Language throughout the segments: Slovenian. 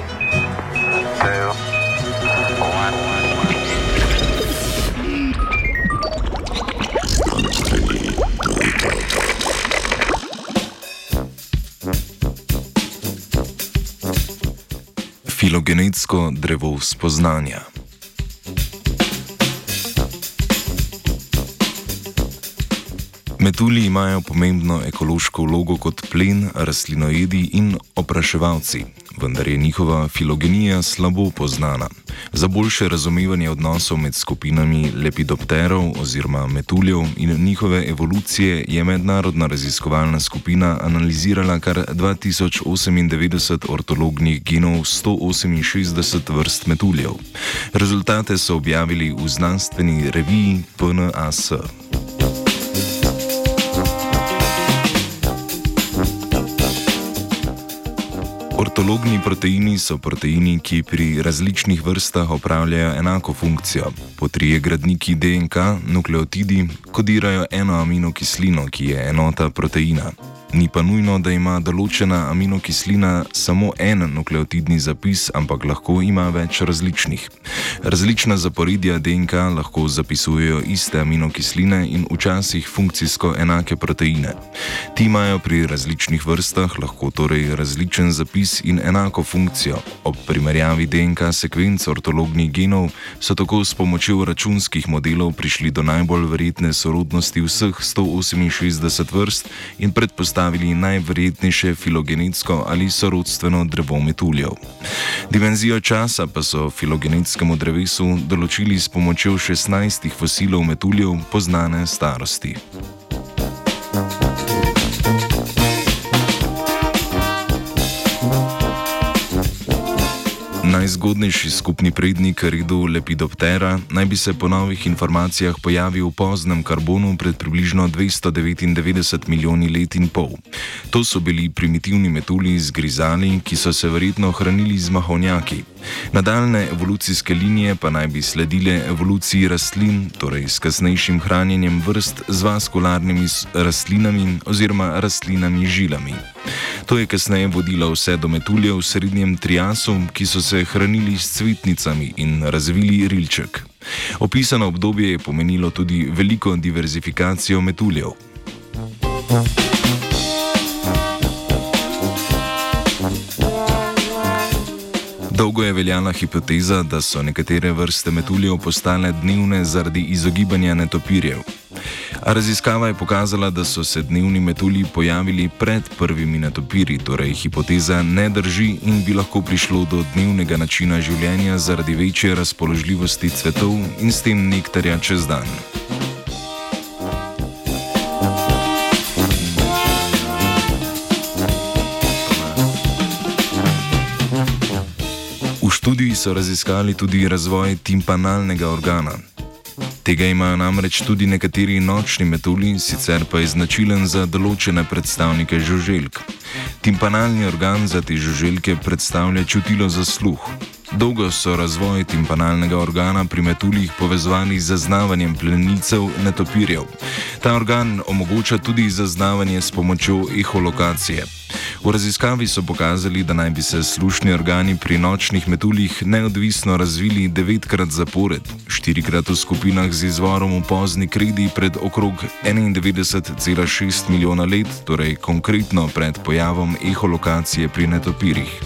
two, one. Filogenetsko drevo spoznanja. Metulji imajo pomembno ekološko vlogo kot plen, rastlinojedi in opraševalci, vendar je njihova filogenija slabo poznana. Za boljše razumevanje odnosov med skupinami lepidopterov oziroma metuljev in njihove evolucije je mednarodna raziskovalna skupina analizirala kar 2098 ortolognih genov 168 vrst metuljev. Rezultate so objavili v znanstveni reviji PNAS. Ortologni proteini so proteini, ki pri različnih vrstah opravljajo enako funkcijo. Po trije gradniki DNK, nukleotidi, kodirajo eno aminokislino, ki je enota proteina. Ni pa nujno, da ima določena aminokislina samo en nukleotidni zapis, ampak lahko ima več različnih. Različna zaporedja DNK lahko zapisujejo iste aminokisline in včasih funkcijsko enake proteine. Ti imajo pri različnih vrstah lahko torej različen zapis in enako funkcijo. Ob primerjavi DNK sekvenc ortolognih genov so tako s pomočjo računskih modelov prišli do najbolj verjetne sorodnosti vseh 168 vrst in predpostavili, najverjetnejše filogenetsko ali sorodstveno drevo metuljev. Dimenzijo časa pa so filogenetskemu drevesu določili s pomočjo 16 fosilov metuljev poznane starosti. Najzgodnejši skupni prednik redu Lepidoptera naj bi se po novih informacijah pojavil v poznem karbonu pred približno 299 milijoni let in pol. To so bili primitivni metulji z grizali, ki so se verjetno hranili z mahonjaki. Nadaljne evolucijske linije pa naj bi sledile evoluciji rastlin, torej s kasnejšim hranjenjem vrst z vaskularnimi rastlinami oziroma rastlinami žilami. To je kasneje vodilo vse do metuljev v srednjem triasu, ki so se hranili s cvetnicami in razvili rilček. Opisano obdobje je pomenilo tudi veliko diverzifikacijo metuljev. Dolgo je veljala hipoteza, da so nekatere vrste metuljev postale dnevne zaradi izogibanja netopirjev. A raziskava je pokazala, da so se dnevni metulji pojavili pred prvimi netopiri, torej hipoteza ne drži in bi lahko prišlo do dnevnega načina življenja zaradi večje razpoložljivosti cvetov in s tem nektarja čez dan. V študiji so raziskali tudi razvoj timpanalnega organa. Tega imajo namreč tudi nekateri nočni metulji, sicer pa je značilen za določene predstavnike žuželk. Timpanalni organ za te žuželke predstavlja čutilo za sluh. Dolgo so razvoj timpanalnega organa pri metuljih povezovali z zaznavanjem plenilcev netopirjev. Ta organ omogoča tudi zaznavanje s pomočjo eholokacije. V raziskavi so pokazali, da naj bi se slušni organi pri nočnih metuljih neodvisno razvili devetkrat zapored, štirikrat v skupinah z izvorom v pozni kredi pred okrog 91,6 milijona let, torej konkretno pred pojavom eholokacije pri netopirjih.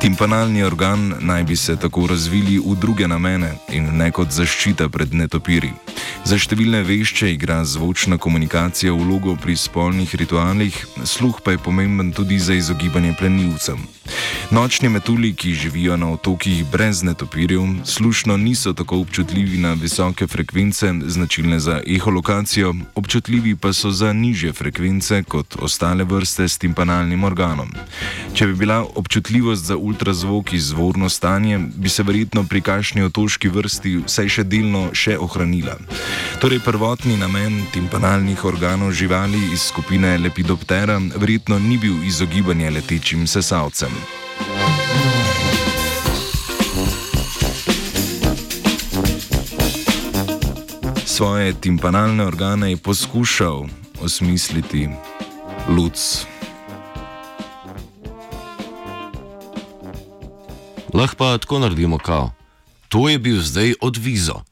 Timpanalni organ naj bi se tako razvili v druge namene in ne kot zaščita pred netopiri. Za številne vešče igra zvočna komunikacija vlogo pri spolnih ritualih, sluh pa je pomemben tudi za izogibanje plenilcem. Nočni metulji, ki živijo na otokih brez netopirjev, slušno niso tako občutljivi na visoke frekvence, značilne za eholokacijo, občutljivi pa so za nižje frekvence kot ostale vrste s timpanalnim organom. Če bi bila občutljivost za ultrazvok izvorno stanje, bi se verjetno pri kašni otoški vrsti vsaj še delno še ohranila. Torej, prvotni namen timpanalnih organov živali iz skupine Lepidoptera verjetno ni bil izogibanje letečim sesalcem. Svoje timpanalne organe je poskušal osmisliti luc. Lahko pa tako naredimo, kao. To je bil zdaj odvizo.